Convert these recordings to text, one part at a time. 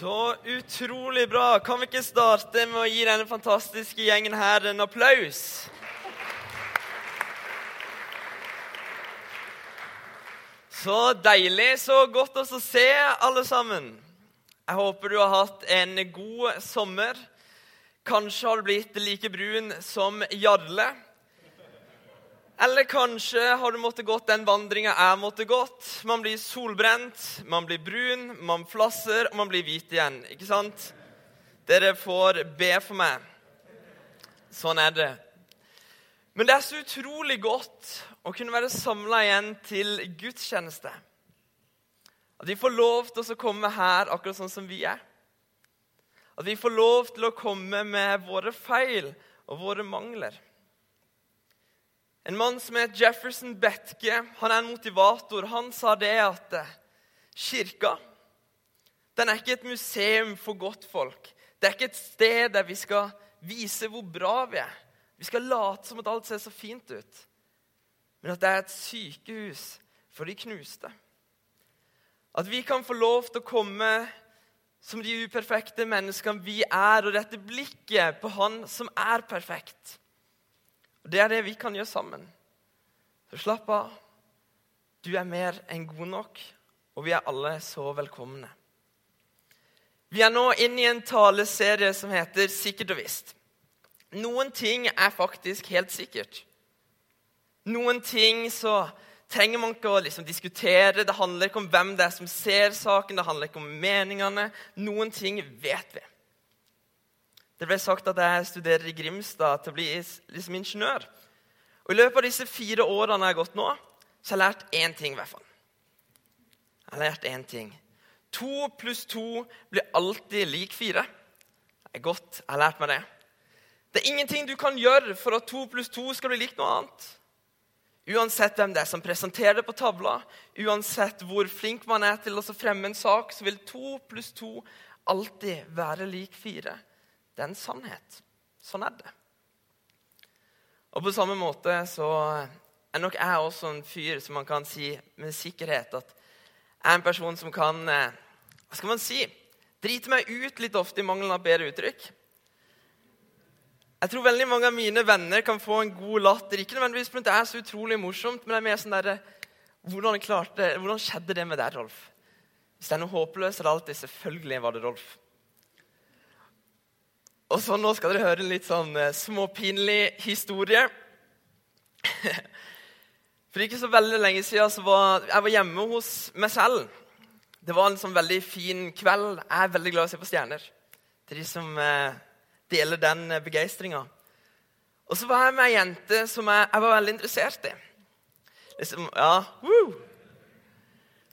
Så utrolig bra. Kan vi ikke starte med å gi denne fantastiske gjengen her en applaus? Så deilig, så godt å se alle sammen. Jeg håper du har hatt en god sommer. Kanskje har du blitt like brun som Jarle. Eller kanskje har du måttet gått den vandringa jeg måtte gått. Man blir solbrent, man blir brun, man flasser, og man blir hvit igjen. Ikke sant? Dere får be for meg. Sånn er det. Men det er så utrolig godt å kunne være samla igjen til gudstjeneste. At vi får lov til å komme her akkurat sånn som vi er. At vi får lov til å komme med våre feil og våre mangler. En mann som het Jefferson Betke, han er en motivator. Han sa det at eh, kirka den er ikke et museum for godtfolk. Det er ikke et sted der vi skal vise hvor bra vi er. Vi skal late som at alt ser så fint ut. Men at det er et sykehus for de knuste. At vi kan få lov til å komme som de uperfekte menneskene vi er, og dette blikket på Han som er perfekt. Det er det vi kan gjøre sammen. Så slapp av. Du er mer enn god nok, og vi er alle så velkomne. Vi er nå inne i en taleserie som heter 'Sikkert og visst'. Noen ting er faktisk helt sikkert. Noen ting så trenger man ikke å liksom diskutere. Det handler ikke om hvem det er som ser saken, det handler ikke om meningene. Noen ting vet vi. Det ble sagt at jeg studerer i Grimstad til å bli liksom ingeniør. Og I løpet av disse fire årene jeg har gått nå, så har jeg lært én ting. I hvert fall. Jeg har lært én ting. To pluss to blir alltid lik fire. Det er godt. Jeg har lært meg det. Det er ingenting du kan gjøre for at to pluss to skal bli likt noe annet. Uansett hvem det er som presenterer det på tavla, uansett hvor flink man er til å fremme en sak, så vil to pluss to alltid være lik fire. Det er en sannhet. Sånn er det. Og på samme måte så er nok jeg også en fyr som man kan si med sikkerhet at jeg er en person som kan eh, Hva skal man si? Drite meg ut litt ofte i mangelen av bedre uttrykk. Jeg tror veldig mange av mine venner kan få en god latter. Ikke nødvendigvis fordi det er så utrolig morsomt, men det er mer sånn der, hvordan, hvordan skjedde det med deg, Rolf? Hvis det er noe håpløst, er det alltid 'selvfølgelig var det Rolf'. Og så Nå skal dere høre en litt sånn eh, småpinlig historie. For ikke så veldig lenge siden så var jeg var hjemme hos meg selv. Det var en sånn veldig fin kveld. Jeg er veldig glad i å se på stjerner. Til de som eh, deler den eh, begeistringa. Og så var jeg med ei jente som jeg, jeg, var veldig interessert i. Liksom, ja, woo!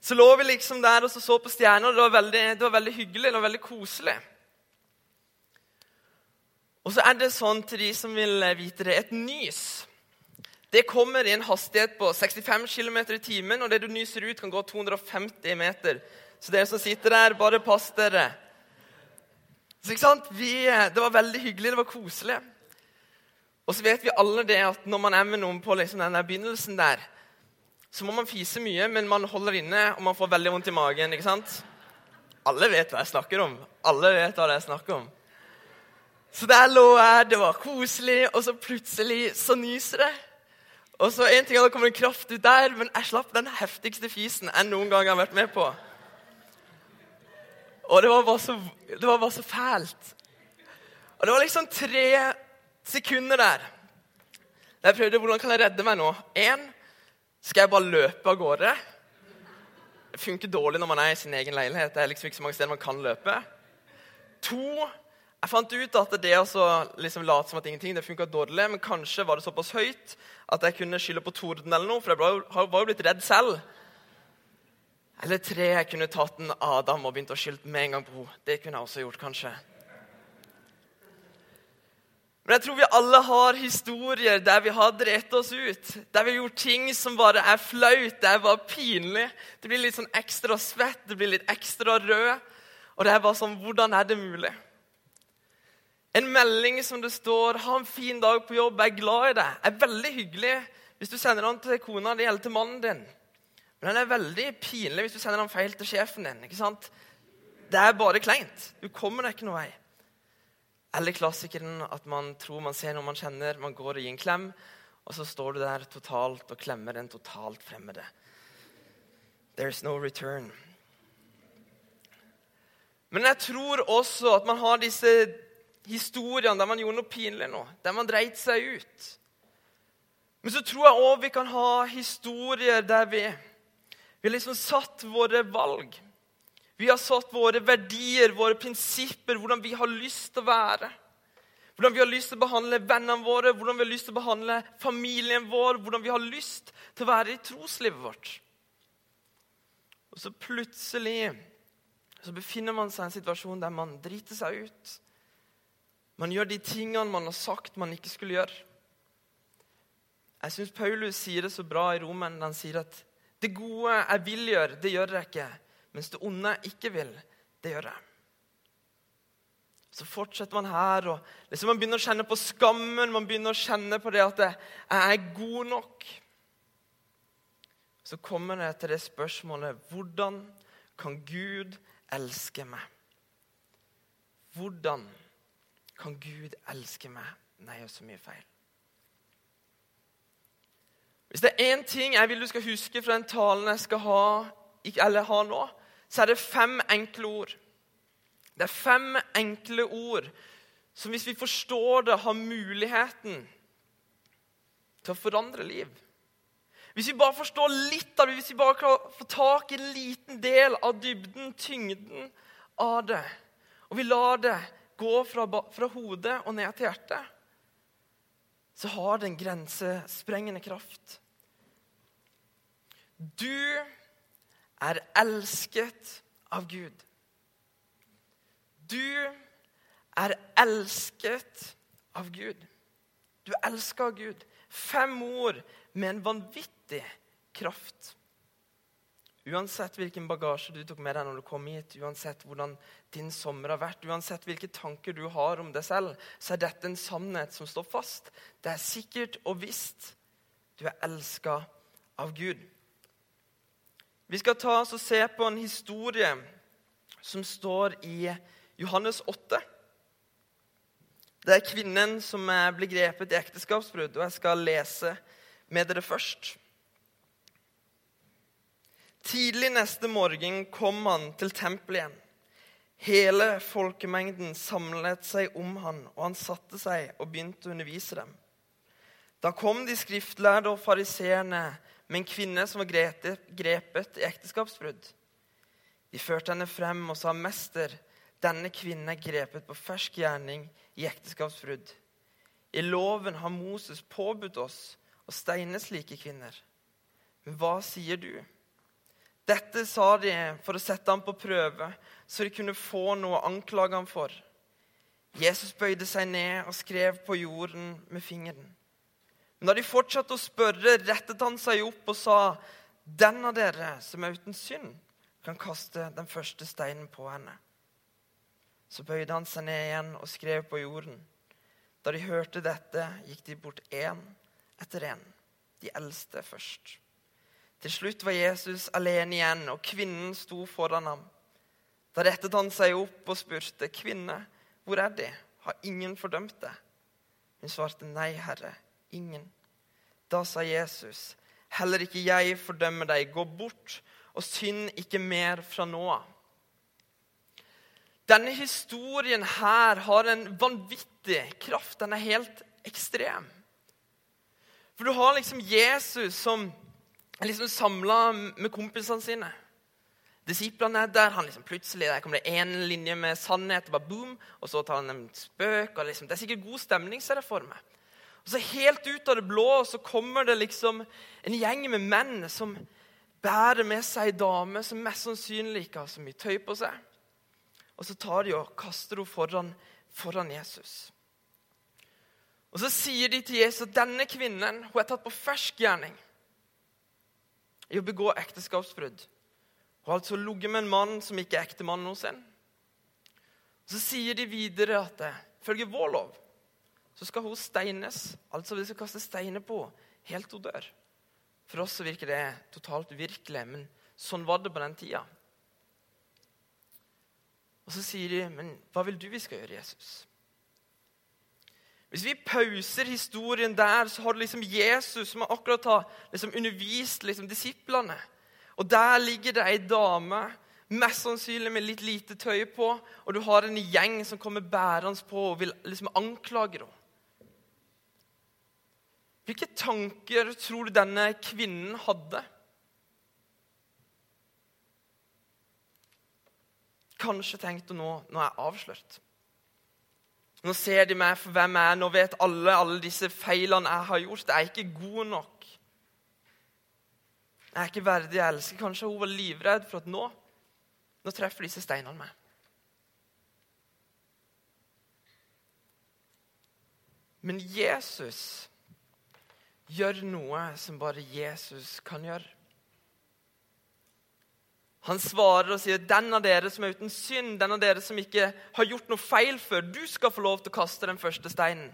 Så lå vi liksom der og så, så på stjerner, det var, veldig, det var veldig hyggelig det var veldig koselig. Og så er det sånn til de som vil vite det, et nys. Det kommer i en hastighet på 65 km i timen, og det du nyser ut, kan gå 250 meter. Så dere som sitter der, bare pass dere. Så ikke sant? Vi, det var veldig hyggelig, det var koselig. Og så vet vi alle det at når man er med noen på liksom den begynnelsen der, så må man fise mye, men man holder inne, og man får veldig vondt i magen. ikke sant? Alle vet hva jeg snakker om. Alle vet hva jeg snakker om. Så der lå jeg, det var koselig, og så plutselig så nyser det. Og så En ting det kommer en kraft ut der, men jeg slapp den heftigste fisen jeg noen gang har vært med på. Og det var bare så, det var bare så fælt. Og det var liksom tre sekunder der. Jeg prøvde hvordan kan jeg redde meg nå. Én skal jeg bare løpe av gårde. Det funker dårlig når man er i sin egen leilighet. Det er liksom ikke så mange steder man kan løpe. To jeg fant ut at det å liksom late som at ingenting det funka dårlig, men kanskje var det såpass høyt at jeg kunne skylde på torden eller noe, for jeg var jo blitt redd selv. Eller tre, jeg kunne tatt en Adam og begynt å skylde med en gang på henne. Det kunne jeg også gjort, kanskje. Men jeg tror vi alle har historier der vi har drept oss ut. Der vi har gjort ting som bare er flaut, det er bare pinlig. Det blir litt sånn ekstra svett, det blir litt ekstra rød. Og det er bare sånn Hvordan er det mulig? En melding som det står 'Ha en fin dag på jobb. Jeg er glad i deg.' er veldig hyggelig hvis du sender den til kona di eller til mannen din. Men den er veldig pinlig hvis du sender den feil til sjefen din. ikke sant? det er bare kleint. Du kommer deg ikke noen vei. Eller klassikeren at man tror man ser noe man kjenner, man går og gir en klem, og så står du der totalt og klemmer en totalt fremmede. There's no return. Men jeg tror også at man har disse historiene der man gjorde noe pinlig nå, der man dreit seg ut. Men så tror jeg òg vi kan ha historier der vi, vi liksom satt våre valg. Vi har satt våre verdier, våre prinsipper, hvordan vi har lyst til å være. Hvordan vi har lyst til å behandle vennene våre, hvordan vi har lyst til å behandle familien vår, hvordan vi har lyst til å være i troslivet vårt. Og så plutselig så befinner man seg i en situasjon der man driter seg ut. Man gjør de tingene man har sagt man ikke skulle gjøre. Jeg syns Paulus sier det så bra i Romen. Han sier at det gode jeg vil gjøre, det gjør jeg ikke. Mens det onde jeg ikke vil, det gjør jeg. Så fortsetter man her, og liksom man begynner å kjenne på skammen. Man begynner å kjenne på det at jeg er god nok. Så kommer det til det spørsmålet hvordan kan Gud elske meg? Hvordan kan Gud elske meg Nei, jeg gjør så mye feil? Hvis det er én ting jeg vil du skal huske fra den talen jeg skal ha, eller ha nå, så er det fem enkle ord. Det er fem enkle ord som hvis vi forstår det, har muligheten til å forandre liv. Hvis vi bare forstår litt av det, hvis vi bare kan få tak i en liten del av dybden, tyngden av det, og vi lar det gå fra, fra hodet og ned til hjertet, så har det en grensesprengende kraft. Du er elsket av Gud. Du er elsket av Gud. Du elsker Gud. Fem ord med en vanvittig kraft. Uansett hvilken bagasje du tok med deg når du kom hit, uansett hvordan din sommer har vært, uansett hvilke tanker du har om deg selv, så er dette en sannhet som står fast. Det er sikkert og visst. Du er elska av Gud. Vi skal ta oss og se på en historie som står i Johannes 8. Det er kvinnen som ble grepet i ekteskapsbrudd, og jeg skal lese med dere først. Tidlig neste morgen kom han til tempelet igjen. Hele folkemengden samlet seg om han, og han satte seg og begynte å undervise dem. Da kom de skriftlærde og fariseerne med en kvinne som var grepet i ekteskapsbrudd. De førte henne frem og sa, 'Mester, denne kvinnen er grepet på fersk gjerning i ekteskapsbrudd.' I loven har Moses påbudt oss å steine slike kvinner. Men hva sier du? Dette sa de for å sette ham på prøve, så de kunne få noe å anklage ham for. Jesus bøyde seg ned og skrev på jorden med fingeren. Men da de fortsatte å spørre, rettet han seg opp og sa, 'Den av dere som er uten synd, kan kaste den første steinen på henne.' Så bøyde han seg ned igjen og skrev på jorden. Da de hørte dette, gikk de bort én etter én, de eldste først. Til slutt var Jesus alene igjen, og kvinnen sto foran ham. Da rettet han seg opp og spurte, 'Kvinne, hvor er De? Har ingen fordømt deg?' Hun svarte, 'Nei, Herre.' ingen. Da sa Jesus, 'Heller ikke jeg fordømmer deg. Gå bort og synd ikke mer fra nå. Denne historien her har en vanvittig kraft. Den er helt ekstrem. For du har liksom Jesus som liksom samla med kompisene sine. Disiplene er der. han liksom Plutselig der kommer det én linje med sannhet, og bare boom, og så tar han en spøk. og liksom, Det er sikkert god stemning, ser jeg for meg. Og så Helt ut av det blå så kommer det liksom en gjeng med menn som bærer med seg ei dame som mest sannsynlig ikke har så mye tøy på seg. Og så tar de og kaster henne foran, foran Jesus. Og Så sier de til Jesus at denne kvinnen hun er tatt på fersk gjerning i å begå ekteskapsbrudd. Har altså ligget med en mann som ikke er ektemannen hos henne. Så sier de videre at ifølge vår lov så skal hun steines. Altså vi skal kaste steiner på helt til hun dør. For oss så virker det totalt uvirkelig, men sånn var det på den tida. Og så sier de, 'Men hva vil du vi skal gjøre, Jesus?' Hvis vi pauser historien der, så har du liksom Jesus som akkurat har liksom undervist liksom disiplene. Og der ligger det ei dame, mest sannsynlig med litt lite tøy på, og du har en gjeng som kommer bærende på og vil liksom anklage henne. Hvilke tanker tror du denne kvinnen hadde? Kanskje tenkte hun nå nå er jeg avslørt. Nå ser de meg for hvem jeg er. Nå vet alle alle disse feilene jeg har gjort. Jeg er ikke god nok. Jeg er ikke verdig jeg elsker. Kanskje hun var livredd for at nå, nå treffer disse steinene meg. Men Jesus gjør noe som bare Jesus kan gjøre. Han svarer og sier, 'Den av dere som er uten synd, den av dere som ikke har gjort noe feil før, du skal få lov til å kaste den første steinen.'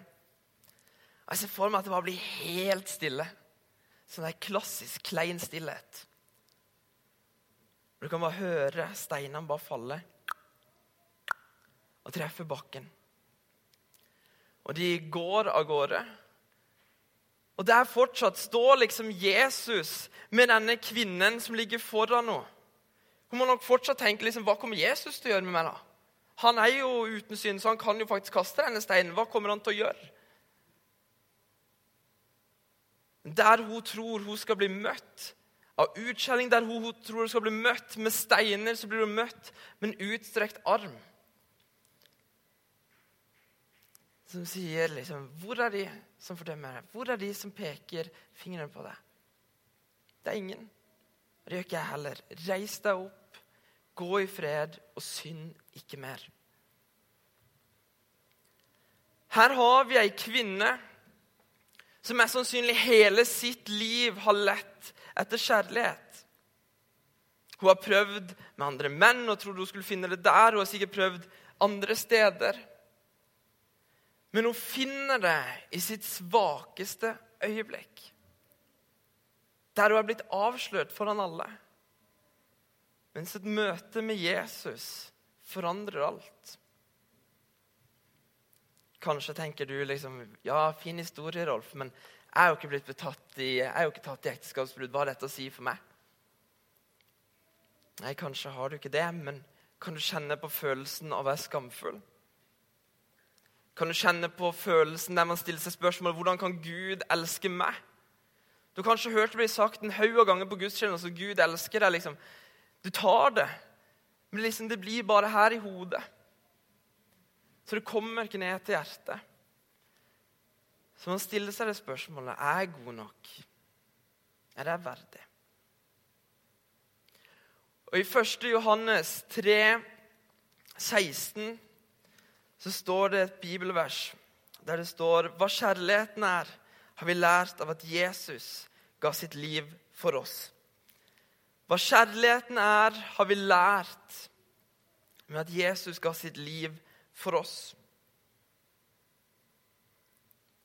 Jeg ser for meg at det bare blir helt stille. Sånn der klassisk klein stillhet. Du kan bare høre steinene bare falle og treffe bakken. Og de går av gårde. Og der fortsatt står liksom Jesus med denne kvinnen som ligger foran henne. Hun må nok fortsatt tenke liksom, hva kommer Jesus til å gjøre med meg. da? Han er jo uten synd, så han kan jo faktisk kaste denne steinen. Hva kommer han til å gjøre? Der hun tror hun skal bli møtt av utskjelling, der hun, hun tror hun skal bli møtt med steiner, så blir hun møtt med en utstrekt arm. Som sier liksom Hvor er de som fordømmer deg? Hvor er de som peker fingeren på deg? Det er ingen. Det gjør ikke jeg heller. Reis deg opp Gå i fred og synd ikke mer. Her har vi ei kvinne som mest sannsynlig hele sitt liv har lett etter kjærlighet. Hun har prøvd med andre menn og trodde hun skulle finne det der. Hun har sikkert prøvd andre steder. Men hun finner det i sitt svakeste øyeblikk. Der hun er blitt avslørt foran alle. Mens et møte med Jesus forandrer alt. Kanskje tenker du liksom Ja, fin historie, Rolf, men jeg er jo ikke blitt betatt i, jeg er jo ikke tatt i ekteskapsbrudd. Hva har dette å si for meg? Nei, kanskje har du ikke det, men kan du kjenne på følelsen av å være skamfull? Kan du kjenne på følelsen der man stiller seg spørsmål hvordan kan Gud elske meg? Du har kanskje hørt det bli sagt en haug av ganger på gudstjenesten at Gud elsker deg. liksom. Du tar det, men liksom det blir bare her i hodet. Så det kommer ikke ned til hjertet. Så man stiller seg det spørsmålet er jeg god nok. Er jeg verdig? Og I 1. Johannes 3, 16, så står det et bibelvers der det står Hva kjærligheten er, har vi lært av at Jesus ga sitt liv for oss. Hva kjærligheten er, har vi lært med at Jesus ga sitt liv for oss.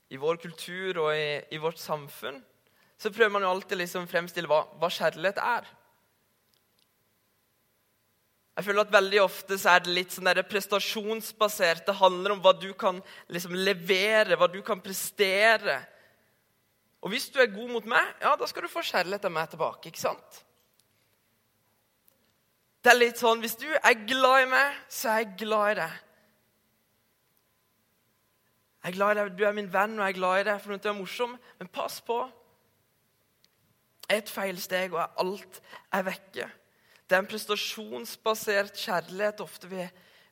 I vår kultur og i, i vårt samfunn så prøver man jo alltid liksom fremstille hva, hva kjærlighet er. Jeg føler at Veldig ofte så er det litt sånn der prestasjonsbasert. Det handler om hva du kan liksom levere, hva du kan prestere. Og hvis du er god mot meg, ja, da skal du få kjærlighet av meg tilbake. ikke sant? Det er litt sånn Hvis du er glad i meg, så er jeg glad i deg. Jeg er glad i deg, Du er min venn, og jeg er glad i deg for at du er morsom. Men pass på. Et feilsteg, og alt er vekke. Det er en prestasjonsbasert kjærlighet ofte vi,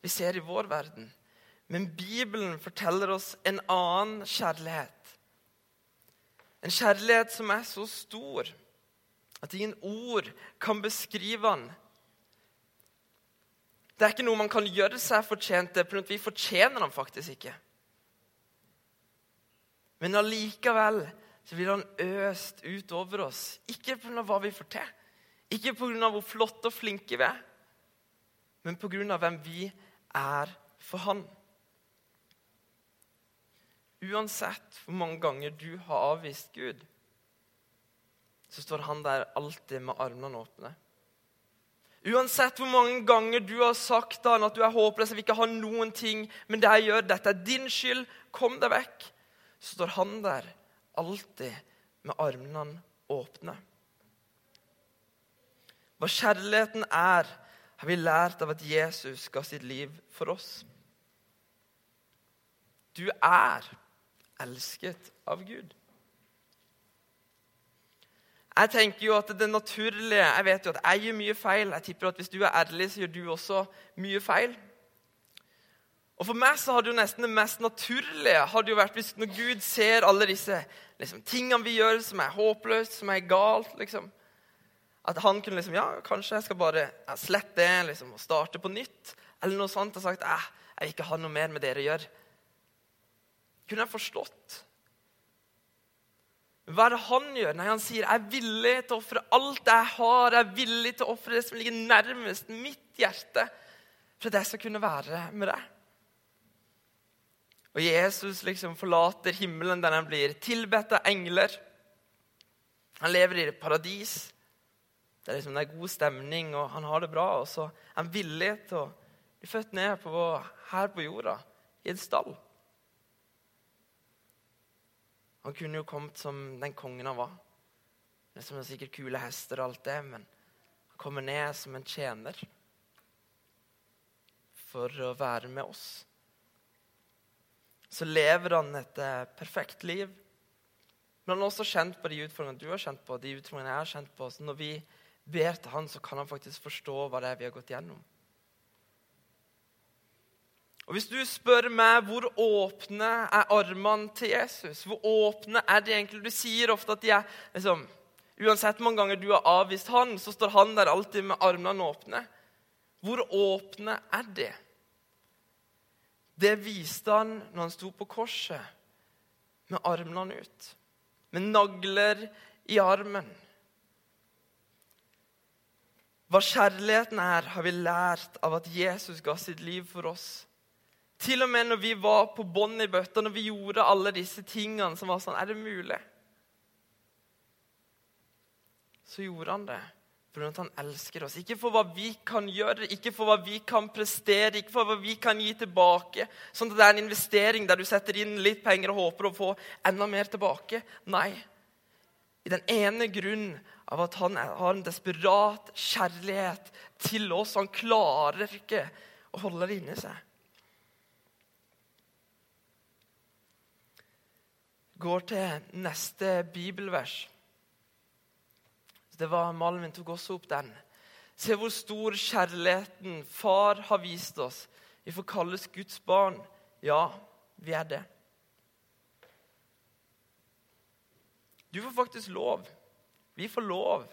vi ser i vår verden. Men Bibelen forteller oss en annen kjærlighet. En kjærlighet som er så stor at ingen ord kan beskrive den. Det er ikke noe man kan gjøre seg fortjent til, for vi fortjener ham faktisk ikke. Men allikevel så blir han øst ut over oss. Ikke pga. hva vi får til, ikke pga. hvor flotte og flinke vi er, men pga. hvem vi er for han. Uansett hvor mange ganger du har avvist Gud, så står han der alltid med armene åpne. Uansett hvor mange ganger du har sagt han at du er håpløs, vil ikke ha noen ting, men det jeg gjør, dette er din skyld, kom deg vekk, så står han der alltid med armene åpne. Hva kjærligheten er, har vi lært av at Jesus ga sitt liv for oss. Du er elsket av Gud. Jeg tenker jo at det naturlige Jeg vet jo at jeg gjør mye feil. Jeg tipper at Hvis du er ærlig, så gjør du også mye feil. Og For meg så hadde jo nesten det mest naturlige hadde jo vært hvis når Gud ser alle disse liksom, tingene vi gjør som er håpløst, som er galt liksom, At han kunne liksom Ja, kanskje jeg skal bare slette det liksom, og starte på nytt. Eller noe sånt. Og sagt eh, jeg vil ikke ha noe mer med dere å gjøre. Kunne jeg forstått. Hva er det han gjør? Nei, Han sier, 'Jeg er villig til å ofre alt jeg har.' 'Jeg er villig til å ofre det som ligger nærmest mitt hjerte, for at jeg skal kunne være med deg.' Og Jesus liksom forlater himmelen der han blir tilbedt av engler. Han lever i et paradis. Det er, liksom, det er god stemning, og han har det bra. Og så er han villig til å bli født ned på, her på jorda, i en stall. Han kunne jo kommet som den kongen han var. Det som er sikkert kule hester og alt det, men han kommer ned som en tjener for å være med oss. Så lever han et eh, perfekt liv. Men han har også kjent på de utfordringene du har kjent på, de utfordringene jeg har kjent på. Så når vi ber til han, så kan han faktisk forstå hva det er vi har gått gjennom. Og Hvis du spør meg hvor åpne er armene til Jesus, hvor åpne er de egentlig Du sier ofte at de er liksom, Uansett hvor mange ganger du har avvist han, så står han der alltid med armene åpne. Hvor åpne er de? Det viste han når han sto på korset med armene ut, med nagler i armen. Hva kjærligheten er, har vi lært av at Jesus ga sitt liv for oss. Til og med når vi var på bånn i bøtta, når vi gjorde alle disse tingene som var sånn Er det mulig? Så gjorde han det fordi han elsker oss. Ikke for hva vi kan gjøre, ikke for hva vi kan prestere, ikke for hva vi kan gi tilbake. Sånn at det er en investering der du setter inn litt penger og håper å få enda mer tilbake. Nei. I den ene grunn av at han har en desperat kjærlighet til oss. Han klarer ikke å holde det inni seg. Går til neste bibelvers. Det var Malvin tok også opp den. Se hvor stor kjærligheten far har vist oss. Vi får kalles Guds barn. Ja, vi er det. Du får faktisk lov. Vi får lov,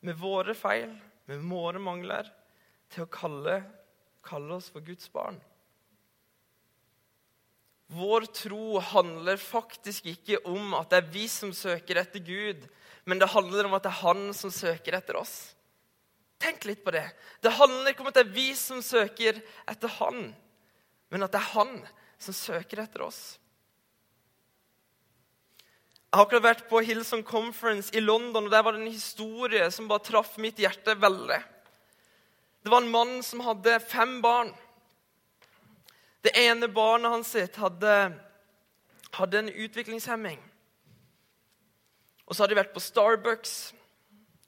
med våre feil, med våre mangler, til å kalle, kalle oss for Guds barn. Vår tro handler faktisk ikke om at det er vi som søker etter Gud, men det handler om at det er Han som søker etter oss. Tenk litt på det. Det handler ikke om at det er vi som søker etter Han, men at det er Han som søker etter oss. Jeg har akkurat vært på Hillsong Conference i London, og der var det en historie som bare traff mitt hjerte veldig. Det var en mann som hadde fem barn. Det ene barnet hans sitt hadde, hadde en utviklingshemming. Og så hadde de vært på Starbucks,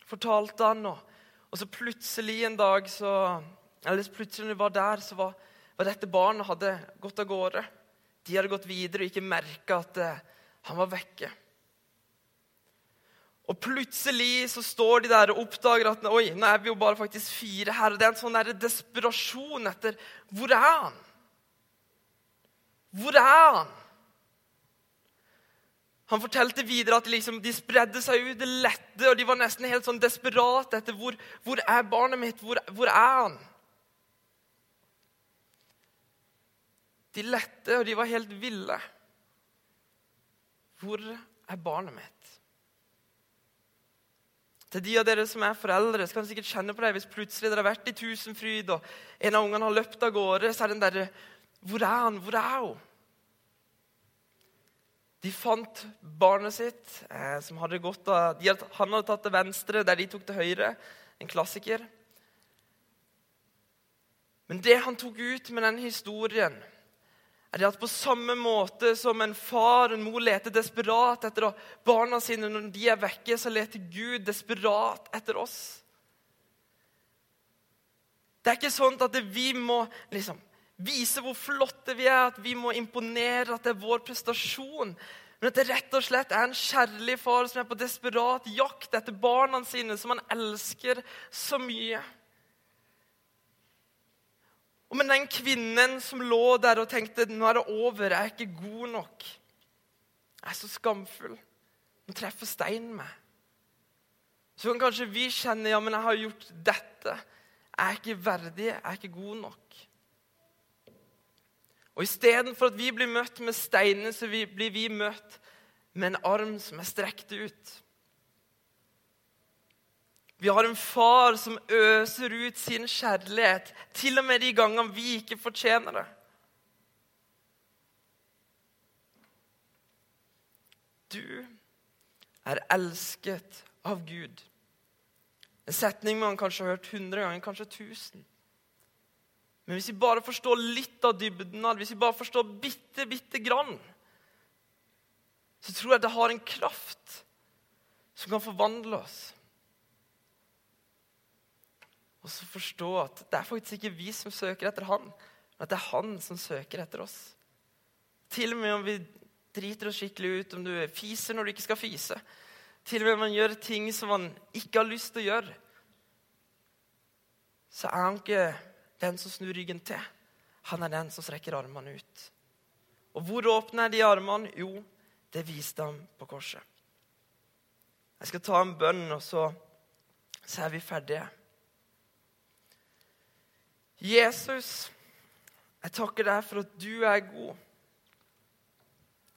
fortalte han. Og, og så plutselig en dag så, Eller plutselig når de var der, så var, var dette barnet hadde gått av gårde. De hadde gått videre og ikke merka at uh, han var vekke. Og plutselig så står de der og oppdager at oi, nå er vi jo bare faktisk fire her. og Det er en sånn der desperasjon etter hvor er han? Hvor er han? Han fortalte videre at liksom, de spredde seg ut, det lette, og de var nesten helt sånn desperate etter hvor, hvor er barnet mitt, hvor, hvor er han? De lette, og de var helt ville. Hvor er barnet mitt? Til de av dere som er foreldre, så kan sikkert kjenne på det hvis plutselig dere har vært i Tusenfryd, og en av ungene har løpt av gårde, så er den derre hvor er han? Hvor er hun? De fant barnet sitt, eh, som hadde gått av, hadde, Han hadde tatt til venstre, der de tok til høyre. En klassiker. Men det han tok ut med denne historien, er det at på samme måte som en far og en mor leter desperat etter barna sine når de er vekke, så leter Gud desperat etter oss. Det er ikke sånn at vi må liksom, vise hvor flotte vi er, at vi må imponere, at det er vår prestasjon. Men at det rett og slett er en kjærlig far som er på desperat jakt etter barna sine, som han elsker så mye. Og med den kvinnen som lå der og tenkte nå er det over, jeg er ikke god nok. Jeg er så skamfull. Nå treffer steinen meg. Så kan kanskje vi kjenne ja, men jeg har gjort dette. Jeg er ikke verdig, jeg er ikke god nok. Og Istedenfor at vi blir møtt med steiner, så blir vi møtt med en arm som er strekt ut. Vi har en far som øser ut sin kjærlighet, til og med de gangene vi ikke fortjener det. Du er elsket av Gud. En setning man kanskje har hørt hundre ganger, kanskje tusen. Men hvis vi bare forstår litt av dybden hvis vi bare forstår bitte, bitte grann, så tror jeg det har en kraft som kan forvandle oss. Og så forstå at det er faktisk ikke vi som søker etter han, men at det er han som søker etter oss. Til og med om vi driter oss skikkelig ut, om du fiser når du ikke skal fise. Til og med om man gjør ting som man ikke har lyst til å gjøre. Så er han ikke den som snur ryggen til. Han er den som strekker armene ut. Og hvor åpne er de armene? Jo, det viste han på korset. Jeg skal ta en bønn, og så, så er vi ferdige. Jesus, jeg takker deg for at du er god.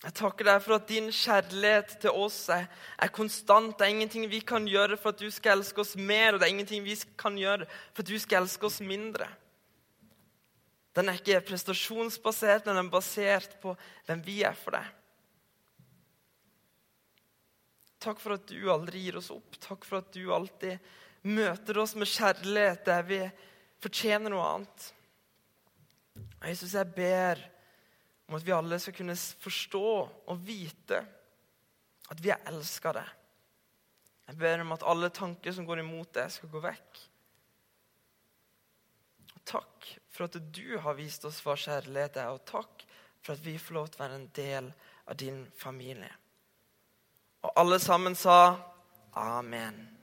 Jeg takker deg for at din kjærlighet til oss er, er, konstant. Det er ingenting vi kan gjøre for at du skal elske oss mer, og det er ingenting vi kan gjøre for at du skal elske oss mindre. Den er ikke prestasjonsbasert, men den er basert på hvem vi er for deg. Takk for at du aldri gir oss opp. Takk for at du alltid møter oss med kjærlighet der vi er fortjener noe annet. Og Jesus, jeg ber om at vi alle skal kunne forstå og vite at vi er elska deg. Jeg ber om at alle tanker som går imot deg, skal gå vekk. Takk for at du har vist oss hva kjærlighet er, og takk for at vi får lov til å være en del av din familie. Og alle sammen sa amen.